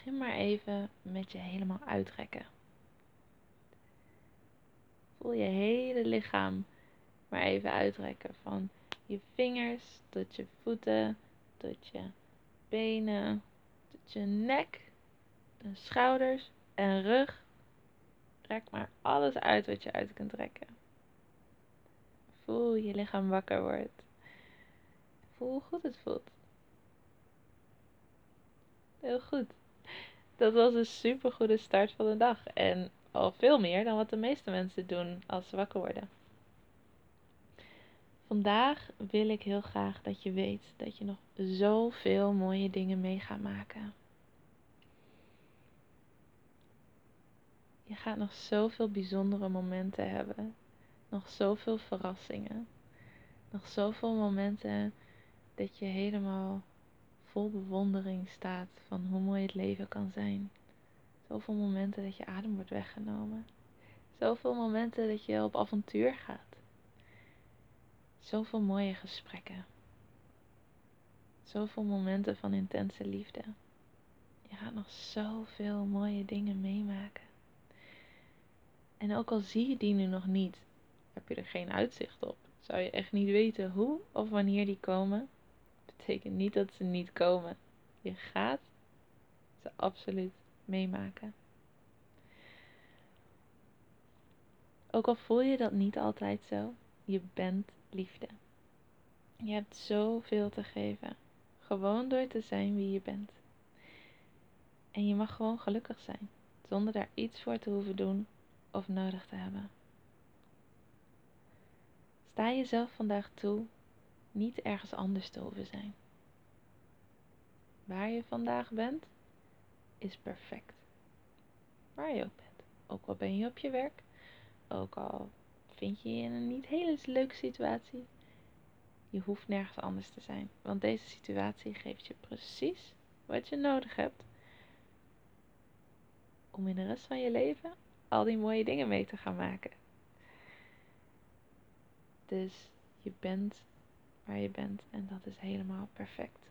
Begin maar even met je helemaal uitrekken. Voel je hele lichaam maar even uitrekken. Van je vingers tot je voeten, tot je benen, tot je nek, de schouders en rug. Rek maar alles uit wat je uit kunt trekken. Voel je lichaam wakker wordt. Voel hoe goed het voelt. Heel goed. Dat was een super goede start van de dag. En al veel meer dan wat de meeste mensen doen als ze wakker worden. Vandaag wil ik heel graag dat je weet dat je nog zoveel mooie dingen mee gaat maken. Je gaat nog zoveel bijzondere momenten hebben. Nog zoveel verrassingen. Nog zoveel momenten dat je helemaal vol bewondering staat van hoe mooi het leven kan zijn. Zoveel momenten dat je adem wordt weggenomen. Zoveel momenten dat je op avontuur gaat. Zoveel mooie gesprekken. Zoveel momenten van intense liefde. Je gaat nog zoveel mooie dingen meemaken. En ook al zie je die nu nog niet, heb je er geen uitzicht op. Zou je echt niet weten hoe of wanneer die komen, betekent niet dat ze niet komen. Je gaat ze absoluut meemaken. Ook al voel je dat niet altijd zo, je bent liefde. Je hebt zoveel te geven. Gewoon door te zijn wie je bent. En je mag gewoon gelukkig zijn, zonder daar iets voor te hoeven doen of nodig te hebben. Sta jezelf vandaag toe niet ergens anders te hoeven zijn. Waar je vandaag bent, is perfect. Waar je ook bent. Ook al ben je op je werk, ook al vind je je in een niet hele leuke situatie, je hoeft nergens anders te zijn. Want deze situatie geeft je precies wat je nodig hebt om in de rest van je leven al die mooie dingen mee te gaan maken. Dus je bent waar je bent en dat is helemaal perfect.